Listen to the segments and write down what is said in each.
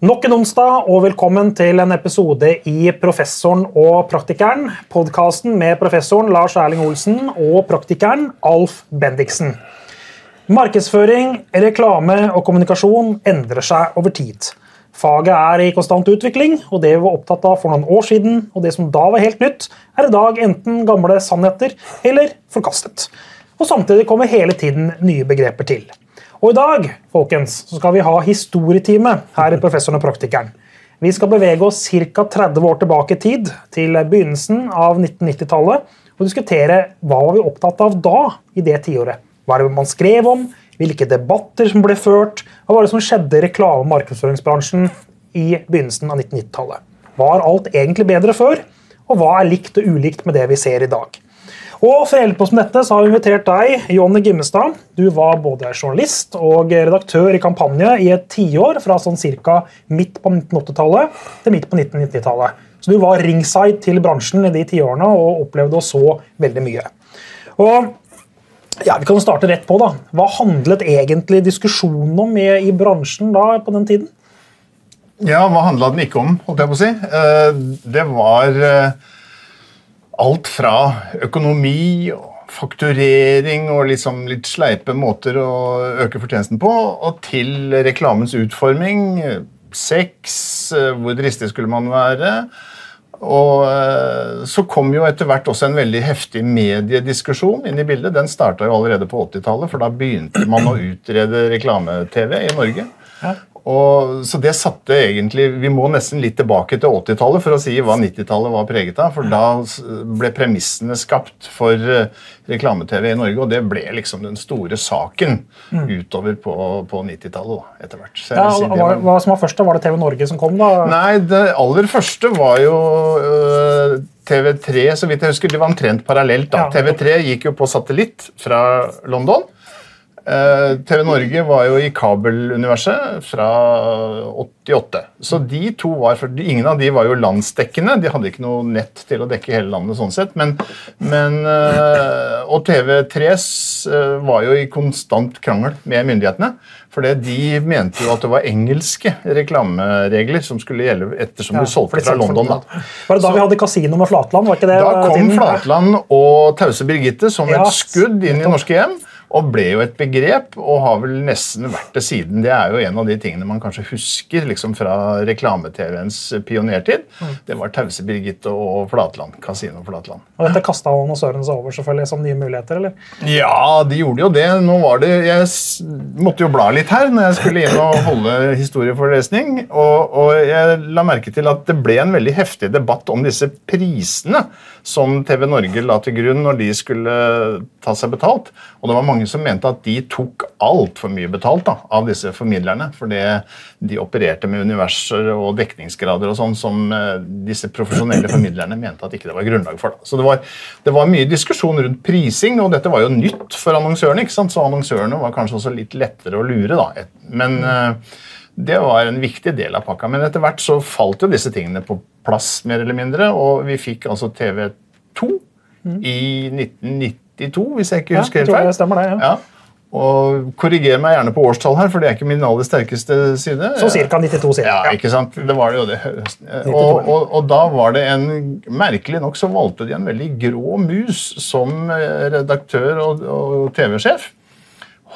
Nok en onsdag, og velkommen til en episode i Professoren og praktikeren. Podkasten med professoren Lars Erling Olsen og praktikeren Alf Bendiksen. Markedsføring, reklame og kommunikasjon endrer seg over tid. Faget er i konstant utvikling, og det vi var opptatt av for noen år siden, og det som da var helt nytt, er i dag enten gamle sannheter eller forkastet. Og samtidig kommer hele tiden nye begreper til. Og i dag folkens, så skal vi ha historietime her i Professoren og praktikeren. Vi skal bevege oss ca. 30 år tilbake i tid, til begynnelsen av 1990-tallet, og diskutere hva var vi opptatt av da, i det tiåret. Hva er det man skrev om, hvilke debatter som ble ført, hva var det som skjedde i reklame- og markedsføringsbransjen i begynnelsen av 1990-tallet. Var alt egentlig bedre før, og hva er likt og ulikt med det vi ser i dag? Og For å hjelpe oss med dette så har vi invitert deg, Jonny Gimmestad. Du var både journalist og redaktør i Kampanje i et tiår, fra sånn ca. midt på 1980-tallet til midt på 1990-tallet. Så du var ringside til bransjen i de tiårene og opplevde og så veldig mye. Og ja, Vi kan starte rett på. da. Hva handlet egentlig diskusjonen om i, i bransjen da på den tiden? Ja, hva handla den ikke om, holdt jeg på å si? Eh, det var eh, alt fra økonomi og fakturering og liksom litt sleipe måter å øke fortjenesten på, og til reklamens utforming. Sex, eh, hvor dristig skulle man være? Og eh, så kom jo etter hvert også en veldig heftig mediediskusjon inn i bildet. Den starta jo allerede på 80-tallet, for da begynte man å utrede reklame-TV i Norge. Og, så det satte egentlig Vi må nesten litt tilbake til 80-tallet for å si hva 90-tallet var preget av. For da ble premissene skapt for uh, reklame-TV i Norge, og det ble liksom den store saken mm. utover på, på 90-tallet etter hvert. Ja, si hva, var, hva som var først? da? Var det TV Norge som kom? da? Nei, det aller første var jo øh, TV3, så vidt jeg husker. Det var omtrent parallelt. da. Ja. TV3 gikk jo på satellitt fra London. Eh, TV Norge var jo i kabeluniverset fra 88. Så de to var, for Ingen av de var jo landsdekkende. De hadde ikke noe nett til å dekke hele landet. sånn sett, men, men eh, Og TV3 eh, var jo i konstant krangel med myndighetene. For de mente jo at det var engelske reklameregler som skulle gjelde ettersom ja, du solgte fra London. Da. Var det da vi hadde kasino med Flatland? var ikke det? Da kom Flatland og Tause Birgitte som et skudd inn i norske hjem og ble jo et begrep, og har vel nesten vært det siden. Det er jo en av de tingene man kanskje husker liksom fra reklame-TV-ens pionertid. Mm. Det var Tause Birgitte og Flatland. Casino Flatland. Og dette kasta annonsørene seg over selvfølgelig som nye muligheter, eller? Ja, de gjorde jo det. Nå var det Jeg måtte jo bla litt her når jeg skulle inn og holde historieforelesning, og, og jeg la merke til at det ble en veldig heftig debatt om disse prisene som TV Norge la til grunn når de skulle ta seg betalt. Og det var mange som mente at de tok altfor mye betalt da, av disse formidlerne. Fordi de opererte med universer og dekningsgrader og sånn som eh, disse profesjonelle formidlerne mente at ikke det var grunnlag for. Da. Så det var, det var, mye diskusjon rundt prising, og dette var jo nytt for annonsørene. ikke sant? Så annonsørene var kanskje også litt lettere å lure. da. Men uh, det var en viktig del av pakka. Men etter hvert så falt jo disse tingene på plass, mer eller mindre, og vi fikk altså TV2 i i 1992, hvis jeg ikke husker helt feil. Ja, stemmer det, ja. ja. Og Korriger meg gjerne på årstall her, for det er ikke min aller sterkeste side. Så ca. 92 sider. Ja, ikke sant? Det var det jo det. Og, og, og, da var det en Merkelig nok så valgte de en veldig grå mus som redaktør og, og TV-sjef.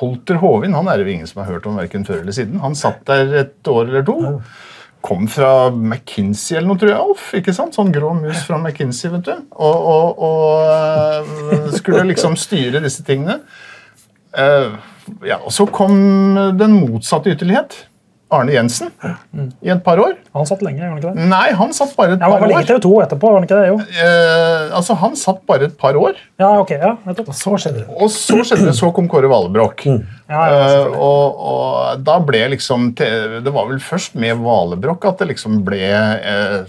Holter Hovin han er det ingen som har hørt om verken før eller siden. Han satt der et år eller to. Kom fra McKinsey eller noe, tror jeg, Alf. ikke sant? Sånn grå mus fra McKinsey. vet du. Og, og, og eh, skulle liksom styre disse tingene. Uh, ja, og Så kom den motsatte ytterlighet. Arne Jensen i et par år. Han satt lenge? gjorde han ikke det? Nei, han satt bare et ja, par år. Han var lenge TV 2 etterpå, var han ikke det? jo? Eh, altså, Han satt bare et par år. Ja, ok, ja, nettopp. Og så skjedde det. Og så skjedde det, så kom Kåre Valebrokk. Mm. Ja, ja, eh, og, og, da ble liksom Det var vel først med Valebrokk at det liksom ble eh,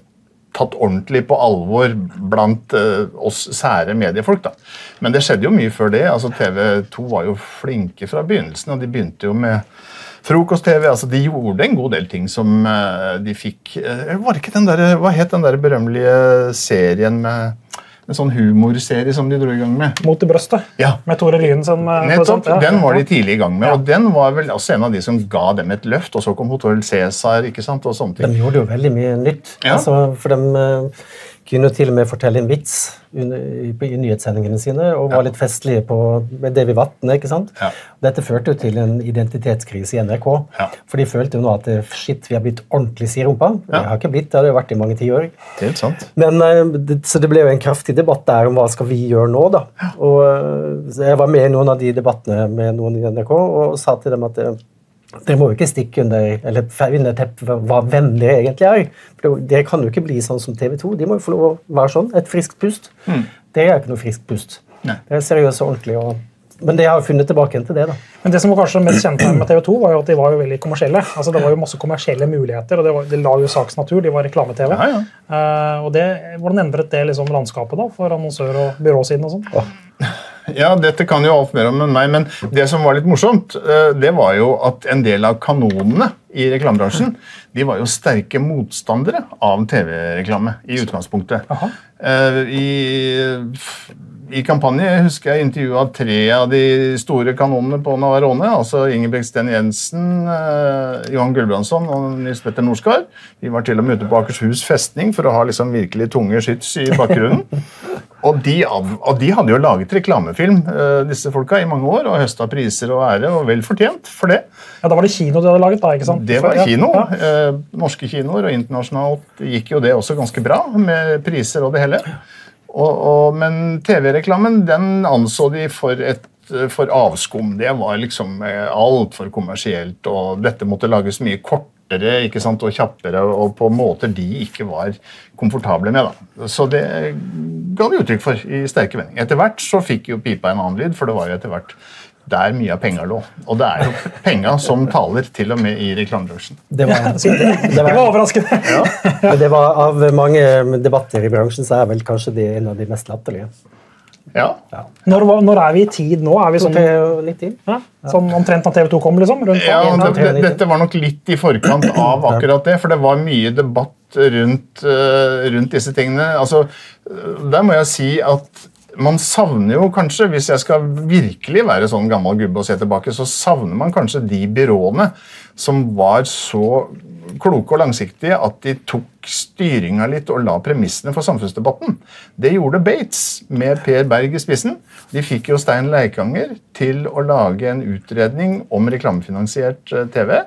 tatt ordentlig på alvor blant uh, oss sære mediefolk. da. Men det skjedde jo mye før det. altså TV 2 var jo flinke fra begynnelsen, og de begynte jo med Frokost-TV. altså De gjorde en god del ting som uh, de fikk uh, Var ikke den der, Hva het den der berømmelige serien med En sånn humorserie som de dro i gang med. Mot i brøstet. Ja. Med Tore Lien som eh, Nettopp, ja. Den var de tidlig i gang med, Ja. og den var vel også en av de som ga dem et løft. Og så kom Hotell Cæsar ikke sant, og sånne De gjorde jo veldig mye nytt. Ja. Altså, for de eh, kunne jo til og med fortelle en vits i, nyhetssendingene sine og var litt festlige på, med Davy Vatne. ikke sant? Ja. Dette førte jo til en identitetskrise i NRK. Ja. For de følte jo nå at eh, shit, vi har blitt ordentlig sirumpa. Ja. Det har ikke blitt, det har det vært i mange tiår. Men, eh, så det ble jo en kraftig debatt der om hva skal vi gjøre nå. da. Og eh, Jeg var med i noen av de debattene med noen i NRK og sa til dem at dere må jo ikke stikke under eller under teppet hva venner dere egentlig er. For det- Dere kan jo ikke bli sånn som TV 2. De må jo få lov å være sånn. Et friskt pust. Dere er ikke noe friskt pust. Nei. Dere er seriøse og ordentlige. Og, men det har jo funnet tilbake til det. da. Men det som var kanskje mest kjent med TV 2, var jo at de var jo veldig kommersielle. Altså Det var jo masse kommersielle muligheter, og det, var, det la jo saks natur. De var reklame-TV. Ja, ja. uh, og det, Hvordan endret det liksom landskapet da, for annonsør- og byråsiden? og sånn? Ja, dette kan jo Alf mer om enn meg, men det som var litt morsomt, eh, det var jo at en del av kanonene i reklamebransjen de var jo sterke motstandere av TV-reklame i utgangspunktet. Eh, I, I kampanje husker jeg intervjua tre av de store kanonene på Navarone. altså Ingebrigtsen Jensen, eh, Johan Gulbrandsson og Nils Petter Norskar. De var til og med ute på Akershus festning for å ha liksom virkelig tunge skyts i bakgrunnen. Og de, og de hadde jo laget reklamefilm, eh, disse folka, i mange år, og høsta priser og ære, og vel fortjent for det. Ja, Da var det kino de hadde laget? da, ikke sant? Det var kino. Ja. Eh, norske kinoer, og internasjonalt gikk jo det også ganske bra, med priser og det hele. Og, og, men TV-reklamen den anså de for et for avskum. Det var liksom eh, altfor kommersielt, og dette måtte lages mye kortere ikke sant, og kjappere, og på måter de ikke var komfortable med. Da. Så det ga de uttrykk for i sterke vendinger. Etter hvert så fikk jo pipa en annen lyd, for det var jo etter hvert der mye av penga lå. Og det er jo penga som taler, til og med i reklamebransjen. Det var, det, det det var overraskende. men det var Av mange debatter i bransjen så er vel kanskje det en av de mest latterlige. Ja. Når, når er vi i tid nå? Er vi sånn, 92. ja, sånn omtrent da TV 2 kom? liksom? Rundt, Ja, det, det, Dette var nok litt i forkant av akkurat det, for det var mye debatt rundt, eh, rundt disse tingene. Altså, eh, der må jeg si at man savner jo kanskje, hvis jeg skal virkelig være sånn gammel gubbe og se tilbake, så savner man kanskje de byråene som var så kloke og langsiktige at de tok styringa litt og la premissene for samfunnsdebatten. Det gjorde Bates med Per Berg i spissen. De fikk jo Stein Leikanger til å lage en utredning om reklamefinansiert eh, TV.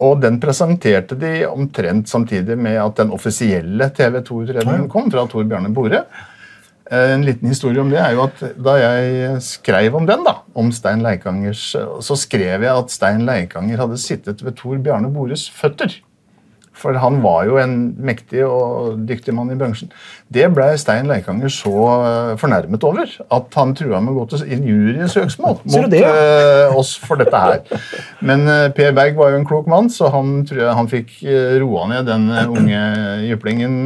Og den presenterte de omtrent samtidig med at den offisielle TV 2-utredningen kom fra Tor Bjarne Bore. Eh, En liten historie om det er jo at Da jeg skrev om den, da, om Stein Leikangers, så skrev jeg at Stein Leikanger hadde sittet ved Tor Bjarne Bores føtter. For han var jo en mektig og dyktig mann i bransjen. Det ble Stein Leikanger så eh, fornærmet over at han trua med å gå til jurysøksmål mot det, ja? eh, oss for dette her. Men eh, Per Berg var jo en klok mann, så han tror jeg han fikk roa ned den unge jyplingen,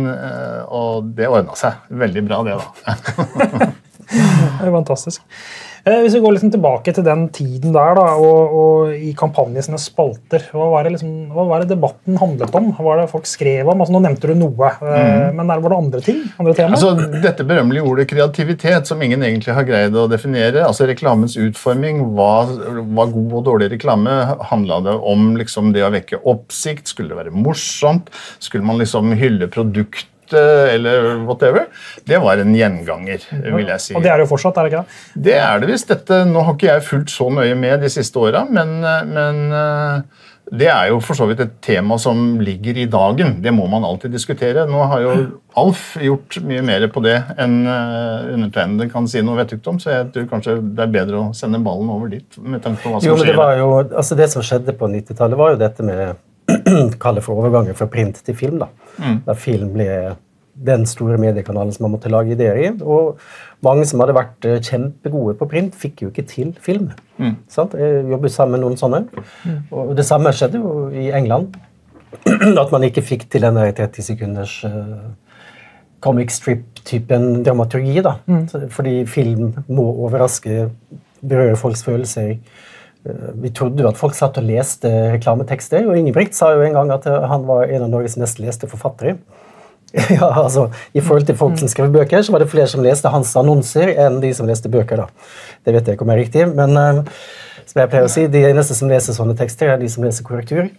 og det ordna seg. Veldig bra, det, da. Fantastisk. Eh, Hvis vi går litt tilbake til den tiden der, da, og, og i kampanjesene spalter, hva var, det liksom, hva var det debatten handlet om? Hva var det folk skrev om? Altså, nå nevnte du noe, mm. men der var det andre ting? Andre temaer? Altså, dette berømmelige ordet kreativitet, som ingen egentlig har greid å definere. altså Reklamens utforming, hva hva god og dårlig reklame? Handla det om liksom det å vekke oppsikt? Skulle det være morsomt? Skulle man liksom hylle produktet? Eller whatever. Det var en gjenganger, vil jeg si. og det er det jo fortsatt, er det ikke det? Det er det visst. Dette, nå har ikke jeg fulgt så nøye med de siste åra, men, men eh, det er jo for så vidt et tema som ligger i dagen. Det må man alltid diskutere. Nå har jo Alf gjort mye mer på det enn eh, undertegnede kan si noe vettugt om, så jeg tror kanskje det er bedre å sende ballen over dit. med tanke på hva som Jo, men det skjer. var jo, altså det som skjedde på 90-tallet, var jo dette med Kall det for overgangen fra print til film. da. Der film ble den store mediekanalen som man måtte lage ideer i. Og mange som hadde vært eh, kjempegode på print, fikk jo ikke til film. Sant? Jeg jobbet sammen med noen sånne. Og det samme skjedde jo i England. At man ikke fikk til den 30 sekunders eh, comic strip-typen dramaturgi. da. Mm. Fordi film må overraske, berøre folks følelser. Eh, Vi trodde jo at folk satt og leste reklametekster, og Ingebrigt sa jo en gang at eh, han var en av Norges mest leste forfattere. Ja, altså, I forhold til folk som skrev bøker, så var det flere som leste hans annonser enn de som leste bøker. da. Det vet jeg ikke om er riktig, men uh, som jeg pleier å si, de eneste som leser sånne tekster, er de som leser korrektur.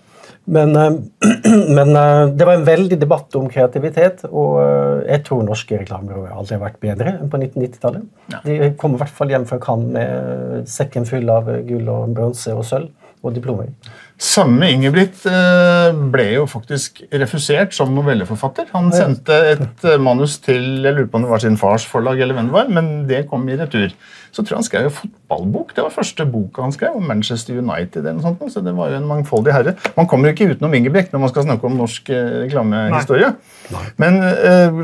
Men, uh, men uh, det var en veldig debatt om kreativitet, og jeg tror norske reklamebyråer aldri har vært bedre enn på 1990-tallet. Ja. De kommer i hvert fall hjem fra Cannes med sekken full av gull og bronse og sølv og diplomer. Samme Ingebrigt eh, ble jo faktisk refusert som novelleforfatter. Han sendte et eh, manus til jeg lurer på om det var sin fars forlag, eller hvem det var, men det kom i retur. Så tror jeg han skrev en fotballbok. Det var første boka han skrev, om Manchester United. eller noe sånt, så det var jo en mangfoldig herre. Man kommer jo ikke utenom Ingebrigt når man skal snakke om norsk eh, reklamehistorie. Men eh,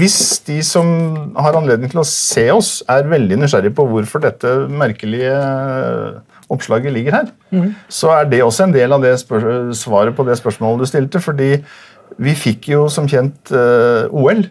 hvis de som har anledning til å se oss, er veldig nysgjerrige på hvorfor dette merkelige oppslaget ligger her, mm. så er det også en del av det svaret på det spørsmålet du stilte. fordi vi fikk jo som kjent uh, eh, OL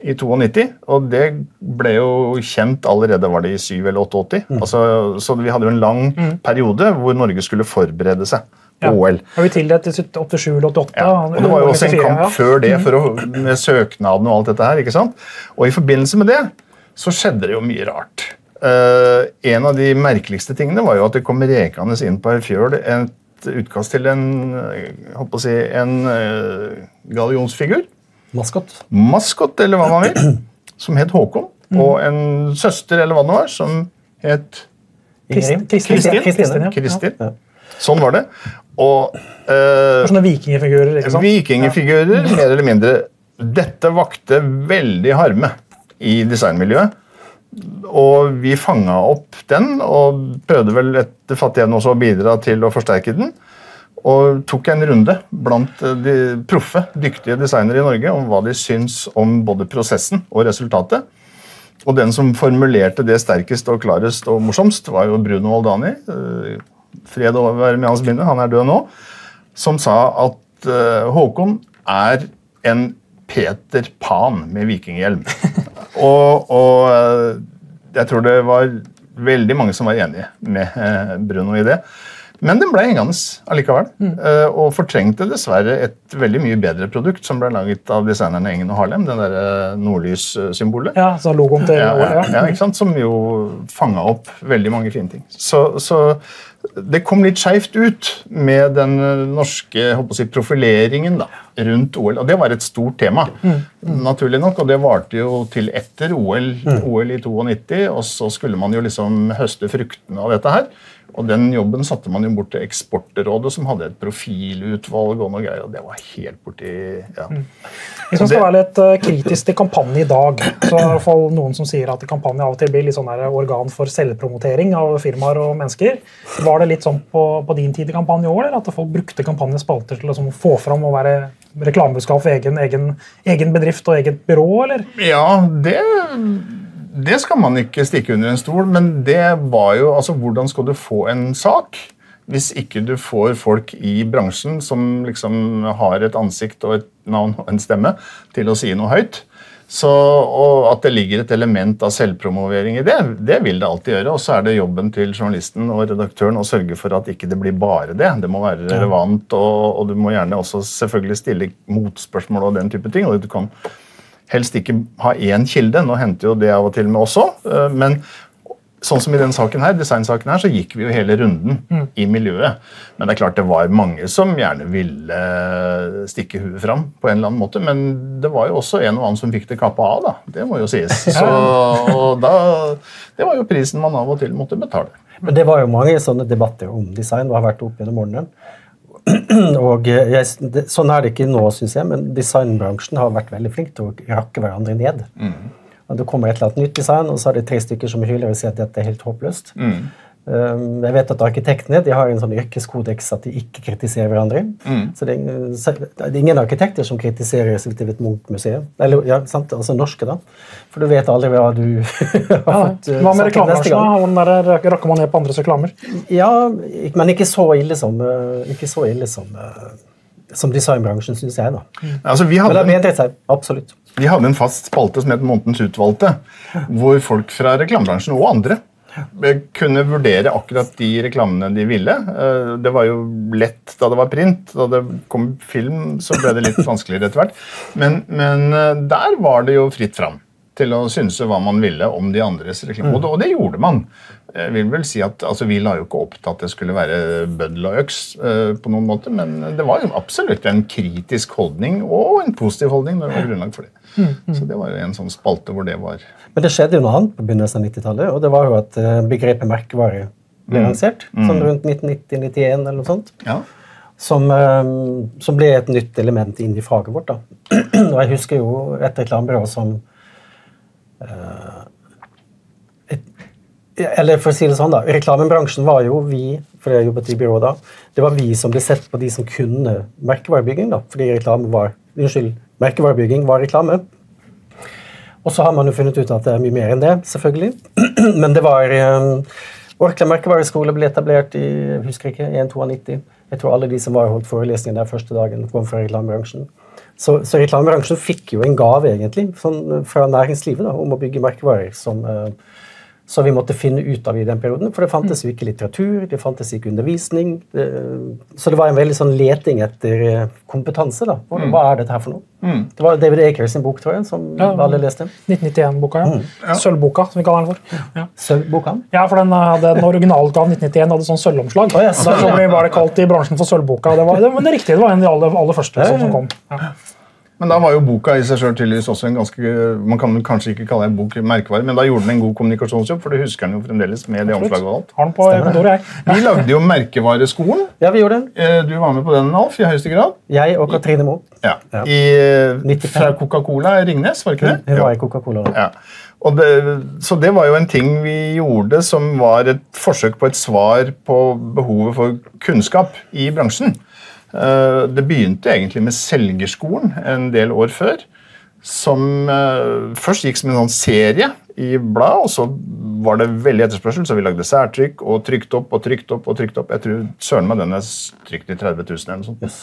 i 92, og det ble jo kjent allerede var det i 7 eller 88. Mm. Altså, så vi hadde jo en lang mm. periode hvor Norge skulle forberede seg på ja. OL. Har vi tildelt i 87 eller 88? Ja. Og det var jo også en kamp før det for å, med søknaden og alt dette her. ikke sant? Og i forbindelse med det så skjedde det jo mye rart. Uh, en av de merkeligste tingene var jo at det kom rekende inn på ei fjøl et utkast til en, å si, en uh, gallionsfigur. Maskot. Maskot, eller hva man vil. Som het Håkon. Mm. Og en søster, eller hva det var, som het Kristin. Kristin. Kristin. Ja. Sånn var det. Og uh, Sånne vikingfigurer? ikke sant? Vikingfigurer, mer eller mindre. Dette vakte veldig harme i designmiljøet. Og vi fanga opp den og prøvde vel etter fattig også å bidra til å forsterke den. Og tok en runde blant de proffe, dyktige designere i Norge om hva de syns om både prosessen og resultatet. Og den som formulerte det sterkest og klarest og morsomst, var jo Bruno Oldani. Eh, fred være med hans minne, han er død nå. Som sa at uh, Håkon er en Peter Pan med vikinghjelm. og, og, eh, jeg tror det var veldig mange som var enige med eh, Bruno i det. Men den ble hengende allikevel. Mm. Eh, og fortrengte dessverre et veldig mye bedre produkt som ble laget av designerne Engen og Harlem. Den der nordlyssymbolet. Ja, så logoen til ja, ja, ja, ikke sant? Som jo fanga opp veldig mange fine ting. Så, så det kom litt skeivt ut med den norske si, profileringen da, rundt OL. Og det var et stort tema, mm. naturlig nok. Og det varte jo til etter OL, mm. OL i 92, og så skulle man jo liksom høste fruktene av dette her. Og den jobben satte man jo bort til Eksportrådet, som hadde et profilutvalg. og noe greier, og Det var helt borti ja. Mm. Hvis man skal være litt uh, kritisk til kampanje i dag, så er det i hvert fall noen som sier at kampanje av og til blir litt sånn organ for selvpromotering av firmaer og mennesker. Var det litt sånn på, på din tid i kampanje òg, at folk brukte kampanjespalter til å liksom, få fram og være reklamebudskap for egen, egen, egen bedrift og eget byrå, eller? Ja, det det skal man ikke stikke under en stol, men det var jo altså Hvordan skal du få en sak hvis ikke du får folk i bransjen som liksom har et ansikt og et navn og en stemme til å si noe høyt? Så, og At det ligger et element av selvpromovering i det, det vil det alltid gjøre. Og så er det jobben til journalisten og redaktøren å sørge for at ikke det blir bare det. Det må være relevant, og, og du må gjerne også selvfølgelig stille motspørsmål og den type ting. og du kan helst ikke ha én kilde. Nå henter jo det av og til med også. Eh, men sånn som i den saken her, designsaken her, så gikk vi jo hele runden mm. i miljøet. Men det er klart det var mange som gjerne ville stikke huet fram på en eller annen måte. Men det var jo også en og annen som fikk det kappa av, da. Det må jo sies. Så, og da, det var jo prisen man av og til måtte betale. Men det var jo mange sånne debatter om design Det har vært opp gjennom morgenen. Og jeg, det, sånn er det ikke nå, syns jeg, men designbransjen har vært veldig flink til å rakke hverandre ned. Mm. Det kommer et eller annet nytt design, og så er det tre stykker som hyler og sier at dette er helt håpløst. Mm. Um, jeg vet at arkitektene de har en sånn yrkeskodeks at de ikke kritiserer hverandre. Mm. Så det er, det er, ingen arkitekter som kritiserer Syltevitt Munch-museet. Eller ja, sant? altså norske, da. For du vet aldri hva du har ja, fått uh, Hva med reklamevarsla? Rakker man ned på andres reklamer? Ja, men ikke så ille som, uh, ikke så ille som, som designbransjen, syns jeg. da. Altså, vi hadde, men det seg. Absolutt. Vi hadde en fast spalte som het Månedens utvalgte, hvor folk fra reklamebransjen og andre kunne vurdere akkurat de reklamene de ville. Eh, det var jo lett da det var print. Da det kom film, så ble det litt vanskeligere etter hvert. Men, men eh, der var det jo fritt fram til å synse hva man ville om de andres reklame. Mm. Og, det, gjorde man. Jeg vil vel si at altså, Vi la jo ikke opp til at det skulle være bøddel og øks, uh, på noen måte, men det var jo absolutt en kritisk holdning og en positiv holdning når det var grunnlag for det. Mm, mm. Så det var en sånn spalte hvor det var Men det skjedde jo noe annet på begynnelsen av 90-tallet, og det var jo at uh, begrepet merkevare ble mm. lansert. Mm. Sånn rundt 1990-1991 eller noe sånt. Ja. Som, uh, som, ble et nytt element inn i faget vårt. da. og jeg husker jo et reklamebyrå som Eh, et, eller for å si det sånn da, Reklamebransjen var jo vi fordi jeg jobbet i byrået da, det var vi som ble sett på de som kunne merkevarebygging. da, fordi reklame var, unnskyld, merkevarebygging var reklame. Og så har man jo funnet ut at det er mye mer enn det, selvfølgelig. Men det var um, Orkla merkevareskole ble etablert i jeg husker ikke, 192. Jeg tror alle de som var holdt forelesninger der første dagen, kom fra reklamebransjen. Så, så reklamebransjen fikk jo en gave egentlig sånn, fra næringslivet da, om å bygge merkevarer som, uh, så vi måtte finne ut av i den perioden. For det fantes jo ikke litteratur, det fantes ikke undervisning. Så det var en veldig sånn leting etter eh, kompetanse. da. Hva, mm. er dette her for noe? Mm. Det var David Akers sin bok, tror jeg, som ja, alle leste. 1991-boka, ja. Mm. Sølvboka, som vi kaller den for. Ja. Sølvboka? Ja, for den, hadde, den originalutgaven 1991 hadde sånn sølvomslag. Oh, yes. Så ble det kalt i bransjen for Sølvboka. Det var, det, men det er riktig, det var en av de aller, aller første som, som kom. Ja. Men da var jo boka i seg selv tydeligvis også en ganske Man kan kanskje ikke kalle det en bok merkevare, men da gjorde den en god kommunikasjonsjobb, for det husker den jo fremdeles med det omslaget og alt. Har den på kontoret, jeg. Vi lagde jo Merkevareskolen. Ja, vi gjorde den. Eh, du var med på den, Alf, i høyeste grad. Jeg og Katrine Moe. Ja. ja. I, eh, fra Coca-Cola Ringnes, var ikke det? Hun var i Coca-Cola. Ja. Det, så det var jo en ting vi gjorde som var et forsøk på et svar på behovet for kunnskap i bransjen. Eh, det begynte egentlig med Selgerskolen en del år før. Som eh, først gikk som en sånn serie i blad, og så var det veldig etterspørsel, så vi lagde særtrykk og trykte opp og trykte opp. og trykte opp. Jeg tror søren meg den er trykt i 30 000 eller noe sånt. Yes.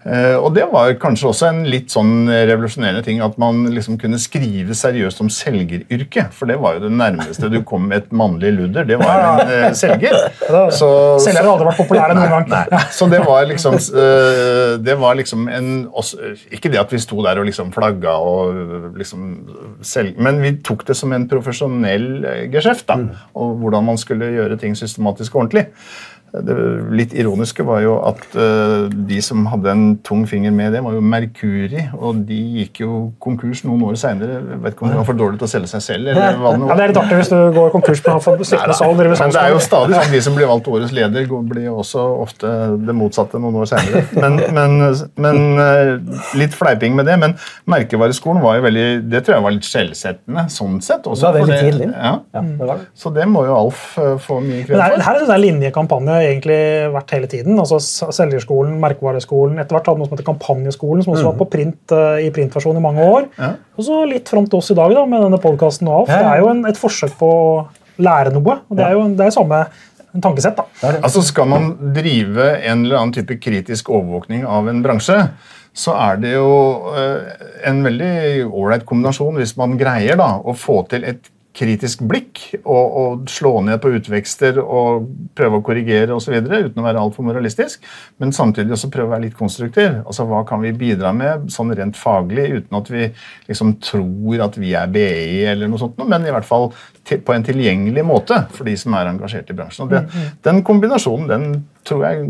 Eh, og det var kanskje også en litt sånn revolusjonerende ting at man liksom kunne skrive seriøst om selgeryrket. For det var jo det nærmeste du kom med et mannlig ludder. Det var en uh, selger. Så, Selgere har aldri vært populære noen gang. Nei, Så det var liksom, uh, det var liksom en også, Ikke det at vi sto der og liksom flagga og liksom selg, Men vi tok det som en profesjonell geskjeft. da, mm. Og hvordan man skulle gjøre ting systematisk og ordentlig. Det litt ironiske var jo at uh, de som hadde en tung finger med det, var jo Merkuri. Og de gikk jo konkurs noen år seinere. Vet ikke om de var for dårlige til å selge seg selv. eller hva det, ja, det er litt artig hvis du går konkurs på sittende salg. Men det er jo stadig sånn de som blir valgt årets leder, blir jo også ofte det motsatte noen år seinere. Men, men, men uh, litt fleiping med det. Men merkevareskolen var jo veldig Det tror jeg var litt skjellsettende sånn sett. Også, det var veldig tidlig. Ja. Ja, det var. Så det må jo Alf uh, få mye kred for. Her er det en linjekampanje egentlig vært hele tiden. altså Selgerskolen, merkevareskolen. Etter hvert hadde noe som heter Kampanjeskolen, som også var mm. på print uh, i printversjon i mange år. Ja. Og så litt fram til oss i dag da, med denne podkasten av. Ja. Det er jo en, et forsøk på å lære noe. og Det er jo det er samme tankesett. da. Altså Skal man drive en eller annen type kritisk overvåkning av en bransje, så er det jo uh, en veldig ålreit kombinasjon hvis man greier da, å få til et kritisk blikk og, og, slå ned på utvekster og prøve å korrigere osv. uten å være altfor moralistisk, men samtidig også prøve å være litt konstruktiv. Altså, Hva kan vi bidra med sånn rent faglig, uten at vi liksom tror at vi er BI, eller noe sånt, men i hvert fall på en tilgjengelig måte for de som er engasjert i bransjen. Det, mm. Den kombinasjonen den tror jeg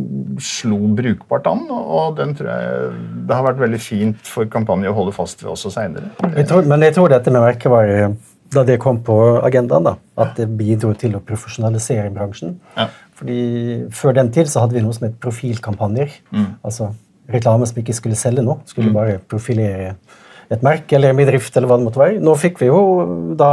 slo brukbart an, og den tror jeg det har vært veldig fint for kampanjen å holde fast ved også seinere. Men jeg tror dette med merkevare da det kom på agendaen, da, at det bidro til å profesjonalisere bransjen. Ja. Fordi Før den tid så hadde vi noe som het profilkampanjer. Mm. Altså reklame som ikke skulle selge noe, skulle mm. bare profilere et merke eller en bedrift. eller hva det måtte være. Nå fikk vi jo da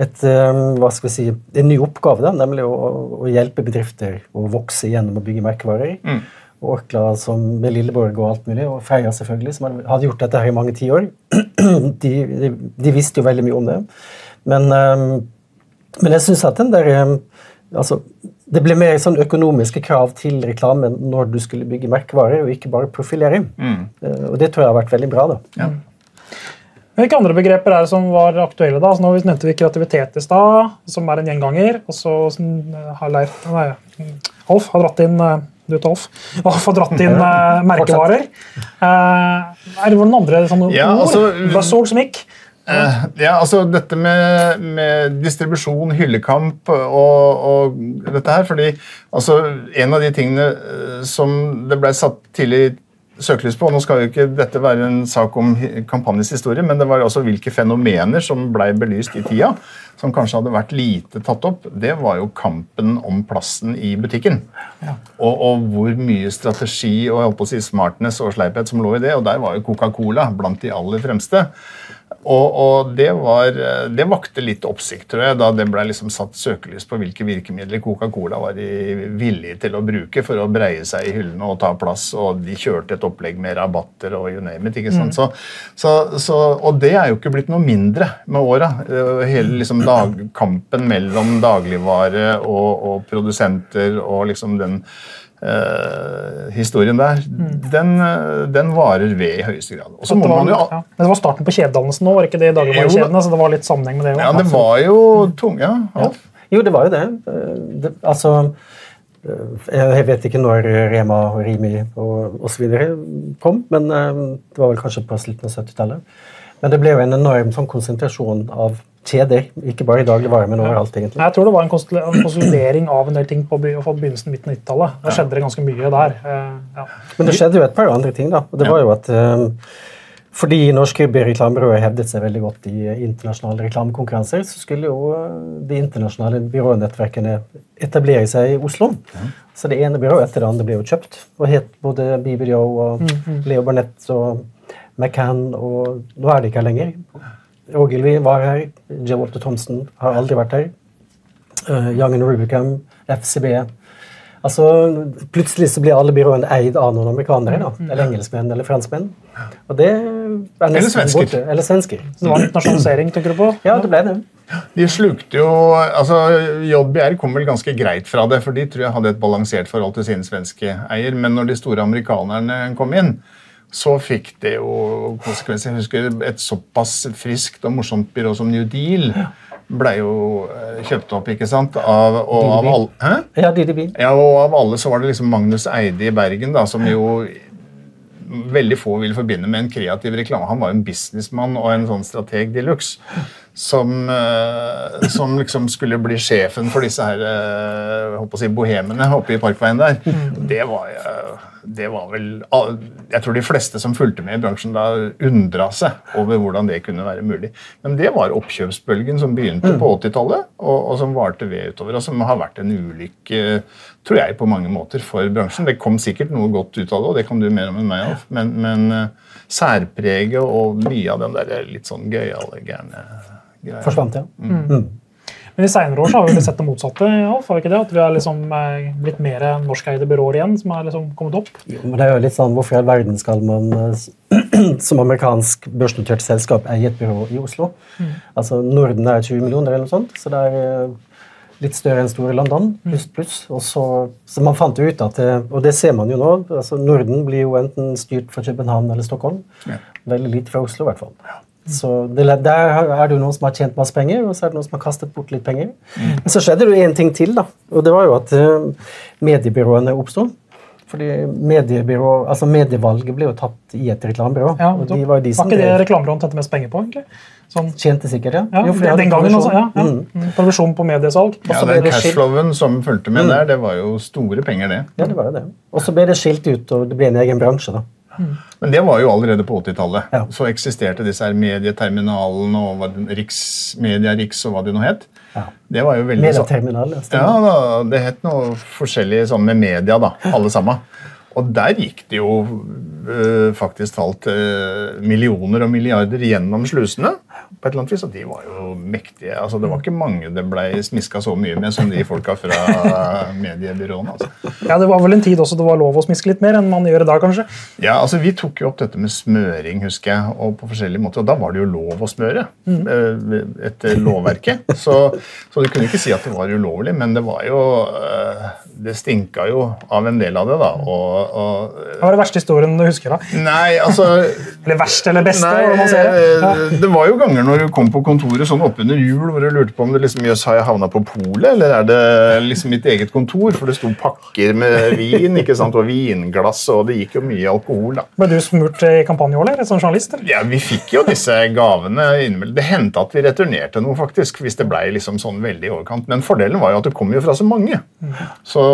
et, um, hva skal vi si, en ny oppgave, da, nemlig å, å hjelpe bedrifter å vokse gjennom å bygge merkevarer. Mm. Orkla som med Lilleborg og alt mulig, og Feia selvfølgelig, som hadde gjort dette her i mange tiår. De, de, de, visste jo veldig mye om det. Men, um, men jeg syns at den der um, altså, Det ble mer sånn økonomiske krav til reklame når du skulle bygge merkevarer, og ikke bare profilering. Mm. Uh, og det tror jeg har vært veldig bra. da. Ja. Hvilke andre begreper er det som var aktuelle? da? Altså, nå nevnte vi kreativitet i stad, som er en gjenganger. og så eh, har Leif, nei, Alf har dratt inn eh, du vet, Alf. Alf dratt inn uh, merkevarer. Uh, er det noen andre sånne Ja, ord? altså, Buzzord som gikk? Uh, ja, altså dette med, med distribusjon, hyllekamp og, og dette her fordi altså, En av de tingene eh, som det ble satt tidlig søkelys på og Nå skal jo ikke dette være en sak om kampanjens historie, men det var også hvilke fenomener som ble belyst i tida, som kanskje hadde vært lite tatt opp. Det var jo kampen om plassen i butikken. Og, og hvor mye strategi og jeg holdt på å si smartness og sleiphet som lå i det. Og der var jo Coca-Cola blant de aller fremste. Og, og det, var, eh, det vakte litt oppsikt, tror jeg, da det ble liksom satt søkelys på hvilke virkemidler Coca-Cola var villig til å bruke for å breie seg i hyllene og ta plass. Og de kjørte et opplegg med rabatter og you name it. ikke sant? Så, så, så, og det er jo ikke blitt noe mindre med åra. Eh, Hele liksom dag, kampen mellom dagligvare og, og produsenter og liksom den eh, historien der, den, eh, den varer ved i høyeste grad. Og så Det må var, man jo ja. Men det var starten på kjededannelsen nå, var ikke det i dagligvarekjedene? Så det var litt sammenheng med det Ja, det var jo tung, ja. ja. Jo, det var jo det. Eh, det altså Jeg vet ikke når Rema og Rimi og osv. kom, men det var vel kanskje på slutten av 70-tallet. Men det ble jo en enorm sånn konsentrasjon av kjeder, ikke bare i dagligvare, men overalt. egentlig. Jeg tror det var en konsolidering av en del ting på begynnelsen midten av 90-tallet. Da skjedde det ganske mye der. eh, Ja. Men det skjedde jo et par andre ting. da, det var jo at eh, Fordi norske reklamebyråer hevdet seg veldig godt i internasjonale reklamekonkurranser, så skulle jo eh, de internasjonale byrånettverkene etablere seg i Oslo. Så det ene byrået etter det andre ble jo kjøpt, og het både BBDO og Leo Barnett og McCann, og nå er det ikke her lenger. Ogilvy var her, Joe Walter Thompson har aldri vært her. Uh, Young and Rubicam, FCB. Altså, Plutselig så blir alle byråene eid av noen amerikanere. da, Eller engelskmenn eller franskmenn. Og det er nesten svensker. borte. Eller svensker. Så det var nasjonalisering, tenker du på? Ja, det ble det. De slukte jo altså JBR kom vel ganske greit fra det, for de tror jeg hadde et balansert forhold til sin svenske eier. Men når de store amerikanerne kom inn, så fikk det jo konsekvenser. Jeg husker et såpass friskt og morsomt byrå som New Deal ble jo eh, kjøpt opp, ikke sant? Av, og av alle? Ja. Ja, og av alle så var det liksom Magnus Eide i Bergen, da, som jo veldig få vil forbinde med en kreativ reklame. Han var jo en businessmann og en sånn strateg de luxe. Som, eh, som liksom skulle bli sjefen for disse her eh, håper å si, bohemene oppe i Parkveien der. Det var, eh, det var vel Jeg tror de fleste som fulgte med i bransjen da undra seg over hvordan det kunne være mulig. Men det var oppkjøpsbølgen som begynte på 80-tallet, og, og som varte ved utover. Og som har vært en ulykke, tror jeg, på mange måter for bransjen. Det kom sikkert noe godt ut av det, og det kan du mer om enn meg, Alf. Men, men eh, særpreget og mye av den der litt sånn gøyale, gærne greia. Forsvant, ja. Mm. Men i senere år så har vi sett det motsatte. Ja, har vi ikke det? At vi har liksom eh, blitt mer norskeide byråer igjen som har liksom kommet opp. Jo, men det er jo litt sånn, Hvorfor i all verden skal man eh, som amerikansk børsnotert selskap eie et byrå i Oslo? Altså, Norden er 20 millioner, eller noe sånt, så det er eh, litt større enn store London. pluss pluss. Og så, så man fant ut at, det- Og det ser man jo nå. altså Norden blir jo enten styrt fra København eller Stockholm. Ja. Veldig lite fra Oslo, i hvert fall. Så det, Der er det jo noen som har tjent masse penger, og så er det noen som har kastet bort litt penger. Men så skjedde det jo én ting til, da. Og det var jo at eh, mediebyråene oppsto. Fordi mediebyrå, altså Medievalget ble jo tatt i et reklamebyrå. Ja, og de var jo de som var ikke det reklamebyråen tjente mest penger på? egentlig? Sånn, tjente sikkert, ja. ja, Jo, for de Den gangen, også. Ja, ja. Mm. Mm. Provisjon på mediesalg. Ja, Den cashflowen som fulgte med der, det var jo store penger, det. Ja, det var det. Og så ble det skilt ut, og det ble en egen bransje, da. Men det var jo allerede på 80-tallet. Ja. Så eksisterte disse her medieterminalene og Riks, Media Riks og hva det nå het. Ja. Det var jo veldig Medieterminal. Ja, Ja, det het noe forskjellig sånn med media, da, alle sammen. Og der gikk det jo øh, faktisk talt øh, millioner og milliarder gjennom slusene. På et eller annet vis, og de var jo mektige. altså Det var ikke mange det ble smiska så mye med som de folka fra mediebyråene. altså. Ja, Det var vel en tid også det var lov å smiske litt mer enn man gjør i dag, kanskje? Ja, altså Vi tok jo opp dette med smøring, husker jeg, og på forskjellige måter. Og da var det jo lov å smøre mm. etter lovverket. Så, så du kunne ikke si at det var ulovlig, men det var jo eh, Det stinka jo av en del av det, da. Og, og Hva var det verste historien du husker? da? Nei, altså Eller verst eller beste? Nei, det. Ja. eh, det var jo ganger når du kom på kontoret sånn oppunder jul hvor du lurte på om det liksom, jøss, har jeg havna på polet, eller er det liksom mitt eget kontor? For det sto pakker med vin ikke sant, og vinglass, og det gikk jo mye alkohol. da. Ble du smurt i kampanjeål, eller? Som journalist? eller? Ja, Vi fikk jo disse gavene innimellom. Det hendte at vi returnerte noe, faktisk, hvis det ble liksom sånn veldig i overkant. Men fordelen var jo at det kom jo fra så mange. Så,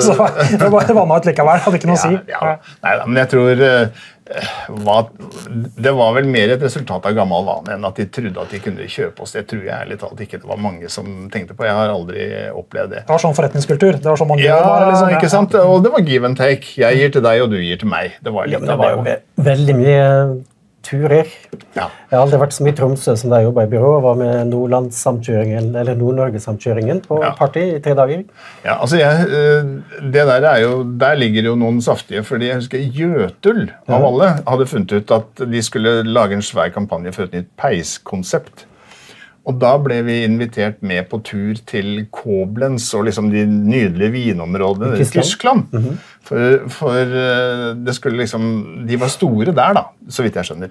Så det var ut likevel. Hadde ikke noe å si. Ja, ja. Nei da, men jeg tror eh, hva, Det var vel mer et resultat av gammel vane enn at de trodde at de kunne kjøpe oss. Det tror jeg ærlig talt ikke det var mange som tenkte på. Jeg har aldri opplevd det. Det var sånn forretningskultur. Det var sånn man Ja, bare, liksom. ikke sant? Og det var give and take. Jeg gir til deg, og du gir til meg. Det var litt ja, det var jo veldig mye turer. Ja. Jeg har aldri vært så mye i Tromsø som da jeg jobba i byrå. og Var med Nordlandssamkjøringen, eller Nord-Norge-samkjøringen på Ja. party i tre dager. Ja, altså jeg, eh, det Der er jo, der ligger jo noen saftige. fordi jeg husker Jøtul av alle hadde funnet ut at de skulle lage en svær kampanje for et nytt peiskonsept. Og da ble vi invitert med på tur til Koblenz og liksom de nydelige vinområdene I Tyskland. Tyskland? -hmm. For, for eh, det skulle liksom De var store der, da, så vidt jeg skjønner.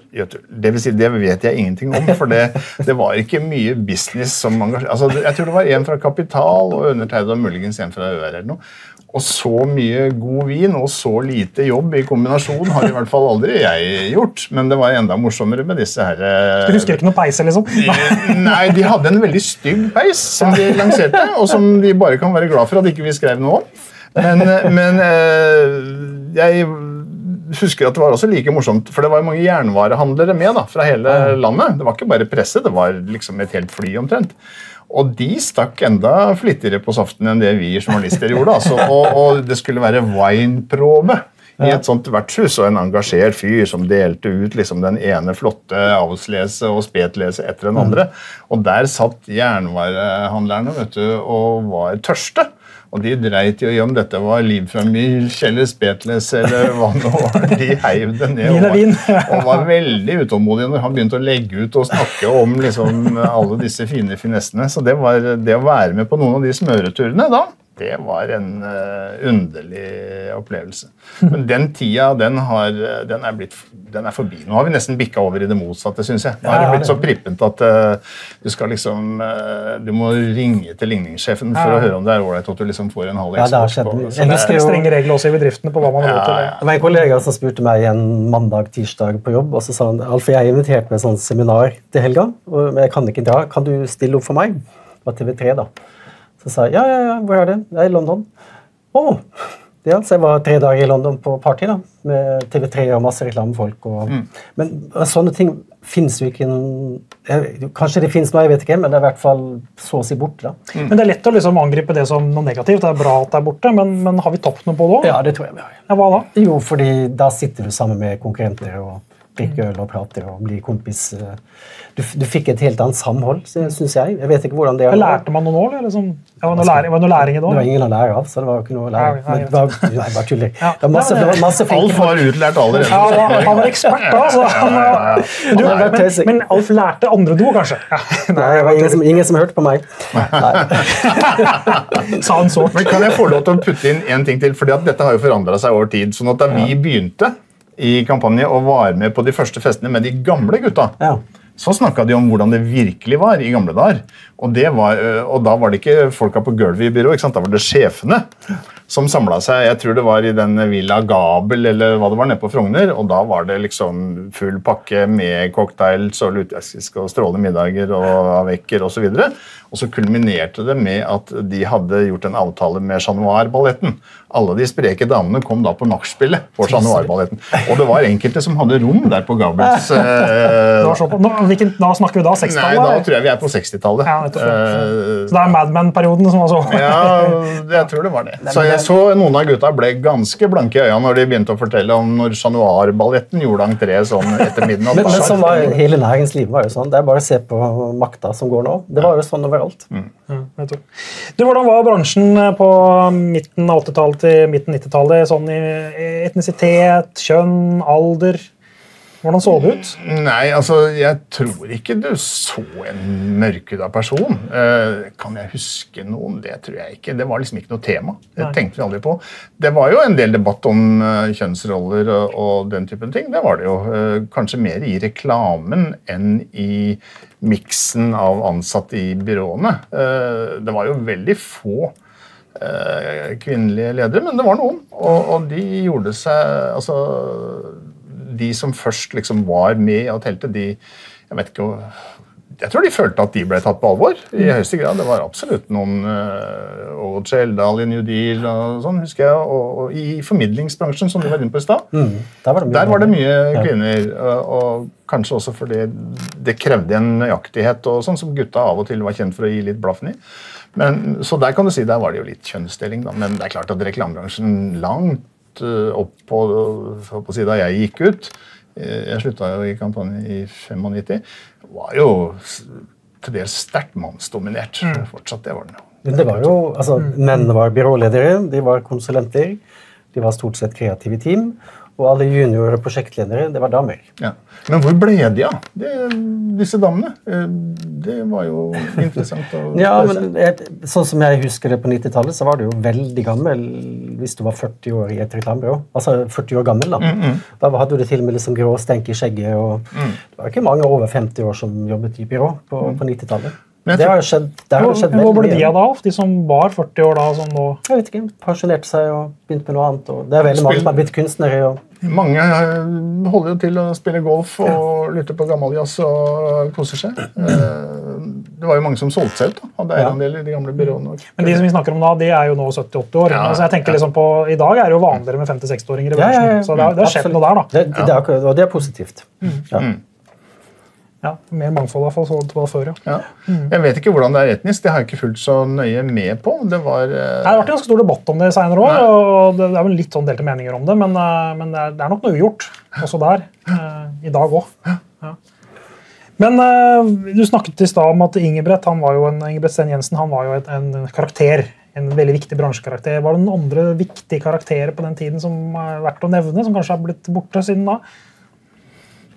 Det vil si, det vet jeg ingenting om, for det, det var ikke mye business som engasjerte altså, Jeg tror det var en fra Kapital og undertegnede og muligens en fra ØR eller noe. Og så mye god vin og så lite jobb i kombinasjon har i hvert fall aldri jeg gjort. Men det var enda morsommere med disse her eh, Du husker ikke noe peis, liksom? Nei, de hadde en veldig stygg peis som de lanserte, og som de bare kan være glad for at ikke vi skrev noe om. Men, men eh, jeg husker at det var også like morsomt, for det var mange jernvarehandlere med da, fra hele landet. Det var ikke bare presse, det var liksom et helt fly omtrent. Og de stakk enda flittigere på saften enn det vi journalister gjorde. Altså, og, og det skulle være wineprobe i et sånt vertshus, og en engasjert fyr som delte ut liksom den ene flotte avlslese og spetlese etter den andre. Og der satt jernvarehandlerne vet du, og var tørste. Og de dreit i om dette var liv fra Michelle Betles eller hva det var. De heiv det ned og var, og var veldig utålmodige når han begynte å legge ut og snakke om liksom, alle disse fine finessene. Så det, var, det å være med på noen av de smøreturene da, det var en uh, underlig opplevelse. Men den tida, den, har, den, er blitt, den er forbi. Nå har vi nesten bikka over i det motsatte, syns jeg. Nå har det blitt så prippent at uh, du skal liksom uh, Du må ringe til ligningssjefen for Ja. å høre om det er ålreit at du liksom får en halv eksport. Ja, det har skjedd på- Jeg det husker er- jo- Strenge regler også i bedriftene på hva man har lov til. Ja, ja. Det var en kollega som spurte meg en mandag-tirsdag på jobb. og så sa han, Alf, jeg er invitert med et sånt seminar til helga, men jeg kan ikke dra. Kan du stille opp for meg? Det var TV3, da. Så sa jeg ja, ja, ja, hvor er det? Jeg er i London. Å! Ja, så jeg var tre dager i London på party da, med TV3 og masse reklamefolk. Og, Men uh, sånne ting fins jo ikke eh, Kanskje det fins nå, jeg vet ikke, men det er i hvert fall så å si borte. da. Men Det er lett å liksom angripe det som noe negativt. Det er bra at det er borte, men, men har vi tapt noe på det òg? Ja, det tror jeg vi har. Ja, hva da? Jo, fordi da sitter du sammen med konkurrenter og drikker øl og prate og bli kompis. eh. Du, du fikk et helt annet samhold, syns jeg. Jeg vet ikke hvordan det er. Lærte man noe nå? eller? Liksom, ja, var det noe var noe læring i det Det var òg? ingen å lære av, så det var ikke noe å lære. Nei, nei, Men det var, nei, bare tuller. Ja. Det var masse, det var masse Alf var utlært allerede. Ja, han, han var ekspert, da. Så han, du, Han har men, men Alf lærte andre noe, kanskje? Ja. Nei, det var ingen som, ingen som hørte på meg. Sa han så. Men Kan jeg få lov til å putte inn en ting til? Fordi at Dette har jo forandra seg over tid. sånn at Da vi begynte i kampanje og var med på de første festene med de gamle gutta, Ja. så snakka de om hvordan det virkelig var i gamle dager. Og, det var, øh, og da var det ikke folka på gulvet i byrået, ikke sant? da var det sjefene som samla seg. Jeg tror det var i den Villa Gabel eller hva det var nede på Frogner. Og da var det liksom full pakke med cocktails og lutefisk og strålende middager og avekker osv. Og, så og så kulminerte det med at de hadde gjort en avtale med Chat Noir-balletten. Alle de spreke damene kom da på nachspielet for Chat Noir-balletten. Og det var enkelte som hadde rom der på Gabels. Det Eh, var så på. Nå, da snakker vi da? 60-tallet? da tror jeg vi er på 60-tallet. Ja. Eh, Så det er Mad Men-perioden som var så ja, jeg tror det var det. Så jeg, så noen av gutta ble ganske blanke i øya når de begynte å fortelle om når Chat Noir-balletten gjorde entré sånn etter midnatt. Men, men sånn var hele næringslivet var jo sånn. Det er bare å se på makta som går nå. Det var jo sånn overalt. Mm. Ja, du, Hvordan var bransjen på midten av 80-tallet til midten 90-tallet? Sånn i etnisitet, kjønn, alder? Hvordan så det ut? Nei, altså, Jeg tror ikke du så en mørkhuda person. Eh, kan jeg huske noen? Det tror jeg ikke. Det var liksom ikke noe tema. Det Nei. tenkte vi aldri på. Det var jo en del debatt om uh, kjønnsroller og, og den typen ting. Det var det jo. Uh, kanskje mer i reklamen enn i miksen av ansatte i byråene. Uh, det var jo veldig få kvinnelige ledere, men det var noen. Og, og de gjorde seg altså, De som først liksom var med og telte, de Jeg vet ikke jeg tror de følte at de ble tatt på alvor. i høyeste grad. Det var absolutt noen uh, Ågot Skjeldal i New Deal og sånn, husker jeg. Og, og i formidlingsbransjen, som du var inne på i stad, Mm, der var det mye, der var det mye Ja. kvinner. Og, og kanskje også fordi det krevde en nøyaktighet og sånn som gutta av og til var kjent for å gi litt blaffen i. Men, så der kan du si der var det jo litt kjønnsdeling, da. Men det er klart at reklamebransjen langt eh, opp på, på, på sida jeg gikk ut eh, Jeg slutta jo i kampanjen i 95. Var jo til dels sterkt mannsdominert. Fortsatt, det var den jo. Men det var jo, altså, Menn var byråledere, de var konsulenter, de var stort sett kreative team. Og alle junior- og prosjektledere, det var damer. Ja. Men hvor ble de av, det- disse damene? Eh, Det var jo interessant å Ja, men Sånn som jeg husker det på 90-tallet, så var du jo veldig gammel hvis du var 40 år i et reklamebyrå. Altså 40 år gammel, da. Da hadde du til og med liksom grå stenk i skjegget. og Det var ikke mange over 50 år som jobbet i byrå på, på 90-tallet. Det har jo skjedd, det har skjedd Hvor ble de av da, De som var 40 år da? som nå... Jeg vet ikke, Pensjonerte seg og begynte med noe annet. og Det er veldig mange som har blitt kunstnere. og Mange eh, holder jo til å spille golf og lytte på gammeljazz og koser seg. Eh, Det var jo mange som solgte seg ut. da, Hadde Ja. eierandeler i de gamle byråene. Men de som vi snakker om da, de er jo nå 70-80 år. Ja, altså jeg tenker liksom på, I dag er det jo vanligere med 50-60-åringer i bransjen. ja, ja. Så det har, det har skjedd Absolutt. noe der, da. Det, det, er, og det er positivt. Ja. Ja, Mer mangfold i hvert fall så det var før, ja. Ja. Jeg vet ikke hvordan det er etnisk, det har jeg ikke fulgt så nøye med på. Det var eh, Det har vært en ganske stor debatt om det i senere år, og det er vel litt sånn delte meninger om det, men, eh, men det, er, det er nok noe ugjort også der. eh, I dag òg. Ja. Men eh, du snakket i stad om at Ingebrett han var jo en, Ingebrett Sten Jensen han var jo et, en karakter. En veldig viktig bransjekarakter. Var det noen andre viktige karakterer på den tiden som er verdt å nevne, som kanskje har blitt borte siden da?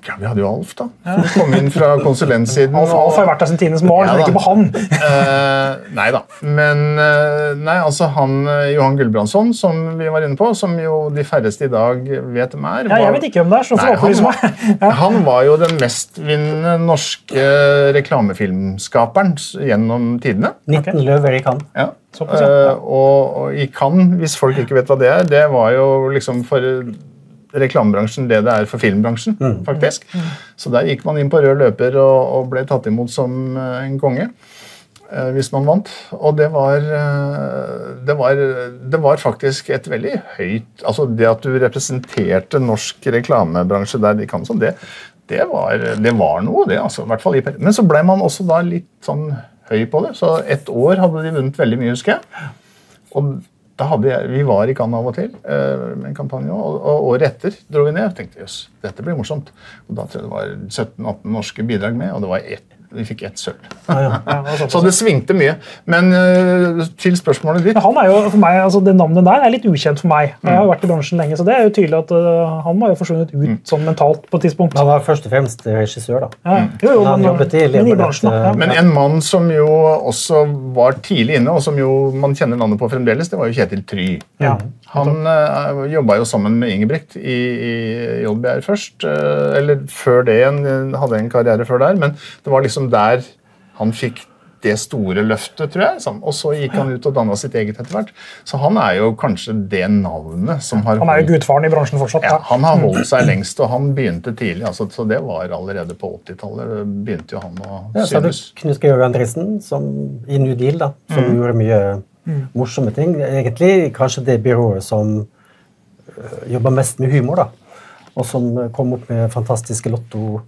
Ja, Vi hadde jo Alf, da. Som kom inn fra konsulentsiden. Alf, Alf har vært der siden tidenes morgen, Ja, ikke på han. uh, nei da. Men uh, nei, altså han eh, Johan Gulbrandsson, som vi var inne på, som jo de færreste i dag vet hvem er Ja, jeg vet ikke hvem det er, så Nei, han, var, han var jo den mestvinnende norske reklamefilmskaperen gjennom tidene. 19 løver i Cannes. Ja. Såpass, ja. Eh, og, og i Cannes, hvis folk ikke vet hva det er, det var jo liksom for reklamebransjen det det er for filmbransjen, faktisk. Så der gikk man inn på rød løper og, og ble tatt imot som eh, en konge. eh, Hvis man vant. Og det var, eh, det var Det var faktisk et veldig høyt Altså det at du representerte norsk reklamebransje der de kan sånn, det, det, var, det var noe, det. altså, i hvert fall i Men så ble man også da litt sånn høy på det. Så ett år hadde de vunnet veldig mye, husker jeg. Og jeg, Vi var i Cannes av og til eh, med en kampanje, og, og året etter dro vi ned og tenkte jøss, dette blir morsomt. Og Da tror jeg det var 17-18 norske bidrag med, og det var ett, vi fikk ett sølv. Ja. Så det svingte mye. Men eh, til spørsmålet ditt han er jo, for meg, altså Det navnet der er litt ukjent for meg. Jeg har jo vært i bransjen lenge, så det er jo tydelig at øh, han må ha jo forsvunnet ut sånn mentalt på et tidspunkt. Han var først og fremst regissør, da. Ja, jo, jo, Han men, jobbet i bransjen, da. Ja. Men en mann som jo også var tidlig inne, og som jo man kjenner navnet på fremdeles, det var jo Kjetil Try. Ja. Han uh, jobba jo sammen med Ingebrigt i, i JBR først. uh, eller før det igjen, eh, hadde en karriere før der. Men det var liksom der han fikk det store løftet, tror jeg. sånn. Og så gikk han ut og danna sitt eget etter hvert. Så han er jo kanskje det navnet som har Han er jo gudfaren i bransjen fortsatt. ja, Ja. han har holdt seg lengst, og han begynte tidlig. Altså, så det var allerede på 80-tallet. begynte jo han å Ja, så synes. Knut Georg Andresen som, i New Deal, da, som Mm. gjorde mye morsomme ting. Egentlig kanskje det byrået som øh, jobber mest med humor. da. Og som kom opp med fantastiske lotto,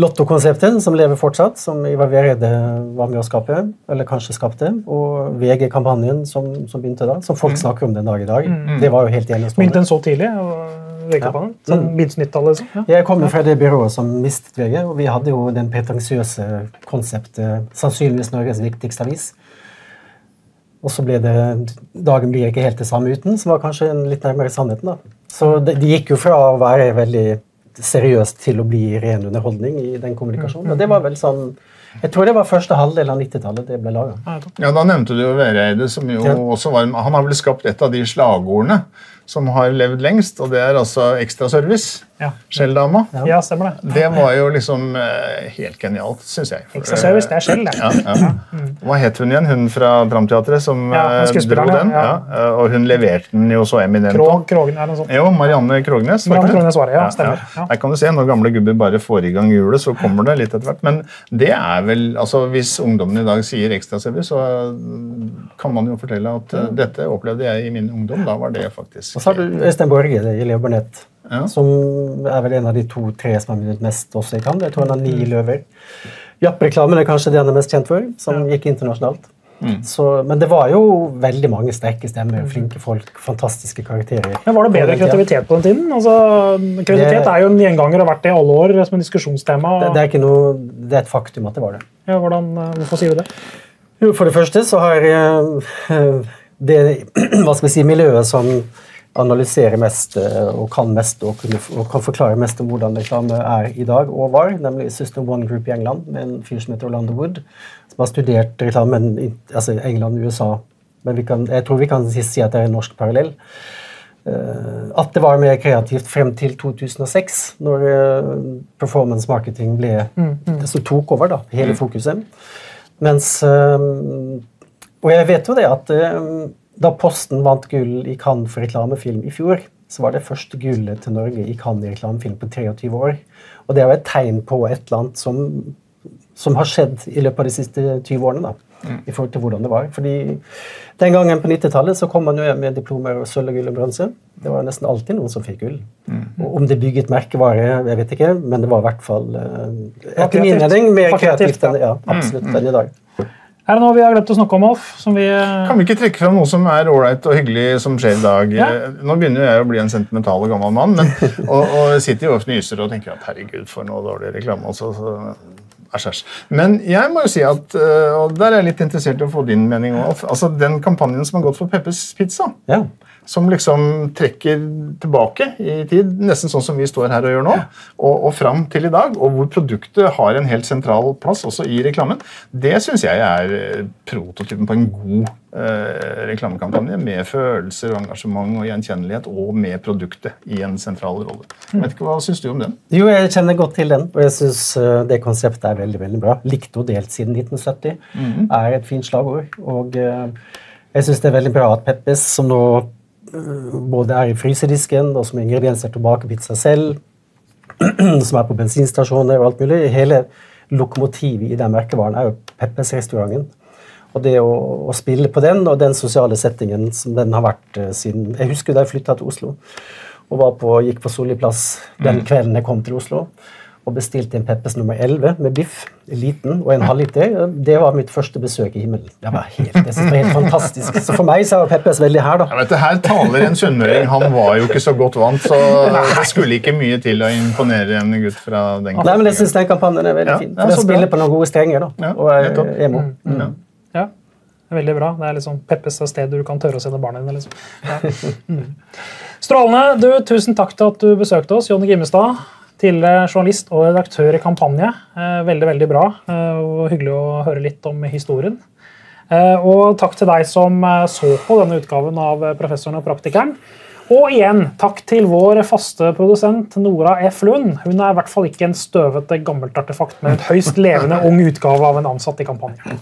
lottokonsepter som lever fortsatt, som Ivar Vereide var med å skape, eller kanskje skapte, og VG-kampanjen som, som, begynte da, som folk snakker om den dag i dag. Det var jo helt Begynte den så tidlig? og- VG-kampanjen? Ja. Sånn begynnelsen 90-tallet, liksom? Ja. Jeg kommer fra det byrået som mistet VG, og vi hadde jo den pretensiøse konseptet sannsynligvis Norges viktigste avis. Og så ble det Dagen blir ikke helt det samme uten, som var kanskje en litt nærmere sannheten. da. Så det, det gikk jo fra å være veldig seriøst til å bli ren underholdning i den kommunikasjonen. Og det var vel sånn Jeg tror det var første halvdel av 90-tallet det ble laga. Ja. Da nevnte du jo Vereide, som jo også var Han har vel skapt et av de slagordene som har levd lengst, og det er altså ekstraservice. Ja. Skjelldama. ja, stemmer det. Det var jo liksom eh, helt genialt, syns jeg. Ekstraservice, service, det er skjell, det. Ja, ja. Hva het hun igjen, hun fra Tramteatret som Ja, eh, dro den? ja. Ja. og hun leverte den jo så eminent. Er noe sånt. Jo, Marianne Krognes. Marianne? Krognes var det, ja, stemmer. Ja. Der kan du se, Når gamle gubber bare får i gang hjulet, så kommer det litt etter hvert. Men det er vel, altså hvis ungdommen i dag sier ekstraservice, så mm, kan man jo fortelle at eh, dette opplevde jeg i min ungdom. Da var det faktisk Og så har du Øystein Borge i Leo Burnett, Ja. som er vel en av de to-tre som har vunnet mest også i Cannes. Jeg tror han har ni løver. Japp-reklamen er kanskje det han er mest kjent for, som gikk internasjonalt. Så, men det var jo veldig mange sterke stemmer, flinke folk, fantastiske karakterer. Men Var det bedre kreativitet på den tiden? Altså, kreativitet Det- er jo en gjenganger og har vært det i alle år som en diskusjonstema. Det, det, er ikke noe, det er et faktum at det var det. Ja, hvordan, eh, hvorfor sier du det? Jo, For det første så har eh, det hva skal vi si, miljøet som analyserer mest eh, og kan mest og, kan forklare mest om hvordan reklame er i dag og var, nemlig System One Group i England med en fyr som heter Orlando Wood, som har studert reklamen i altså England og USA. Men vi kan, jeg tror vi kan si at det er en norsk parallell. Eh, at det var mer kreativt frem til 2006, når eh, performance marketing ble mm, som tok over da, hele fokuset. Mens Og jeg vet jo det at da Posten vant gull i Cannes for reklamefilm i fjor, så var det første gullet til Norge i Cannes i reklamefilm på 23 år. Og det er jo et tegn på et eller annet som, som har skjedd i løpet av de siste 20 årene. da, i forhold til hvordan det var. Fordi Den gangen på 90-tallet så kom man jo med diplomer og sølv og gull og bronse. Det var nesten alltid noen som fikk gull. Og Om det bygget merkevare, jeg vet ikke, men det var i hvert fall eh, etter min mening mer kreativt, kreativt enn ja, absolutt enn i dag. Er det noe vi har glemt å snakke om, Alf? Som vi, eh, Kan vi ikke trekke fram noe som er ålreit og hyggelig som skjer i dag? Ja. Eh, Nå begynner jeg å bli en sentimental og gammel mann, men, og, og sitter jo og fnyser og tenker at herregud, for noe dårlig reklame. Altså, så, æsj, æsj. Men jeg må jo si at, eh, og der er jeg litt interessert i å få din mening Off, altså den kampanjen som har gått for Peppers Pizza. Ja. Som liksom trekker tilbake i tid, nesten sånn som vi står her og gjør nå, og, og fram til i dag, og hvor produktet har en helt sentral plass også i reklamen. Det syns jeg er eh, prototypen på en god eh, reklamekampanje, med følelser og engasjement og gjenkjennelighet, og med produktet i en sentral rolle. Jeg vet ikke, Hva syns du om den? Jo, jeg kjenner godt til den, og jeg syns det konseptet er veldig veldig bra. Likt og delt siden 1970 er et fint slagord. Og eh, jeg syns det er veldig bra at Peppes, som nå eh, både er i frysedisken og som ingredienser bake pizza selv, som er på bensinstasjoner og alt mulig Hele lokomotivet i den merkevaren er jo Peppes-restauranten. Og det å, å spille på den og den sosiale settingen som den har vært uh, siden Jeg husker da jeg flytta til Oslo og var på, gikk på Solli plass den kvelden jeg kom til Oslo. Og bestilte en Peppes nummer 11 med biff, liten og en halvliter. Det var mitt første besøk i himmelen. Det var helt, det var helt fantastisk. Så for meg så er Peppes veldig her, da. Ja, vet, du, Her taler en sunnmøring. Han var jo ikke så godt vant, så det skulle ikke mye til å imponere en gutt fra den Nei, men jeg syns den kampanjen er veldig Ja, fin. For så den bra. spiller på noen gode strenger, da. Ja, og er nettopp. emo. Mm. Ja. ja, det er veldig bra. Det er liksom Peppes er stedet du kan tørre å sende barna dine. Liksom. Ja. Mm. Strålende. Du, tusen takk til at du besøkte oss, Jonny Gimmestad. Tidligere journalist og redaktør i Kampanje. Eh, veldig, veldig bra. Eh, og hyggelig å høre litt om historien. Eh, og takk til deg som eh, så på denne utgaven av eh, Professoren og praktikeren. Og igjen, takk til vår faste produsent Nora F. Lund. Hun er i hvert fall ikke en støvete gammelt artefakt, men et høyst levende ung utgave av en ansatt i Kampanje.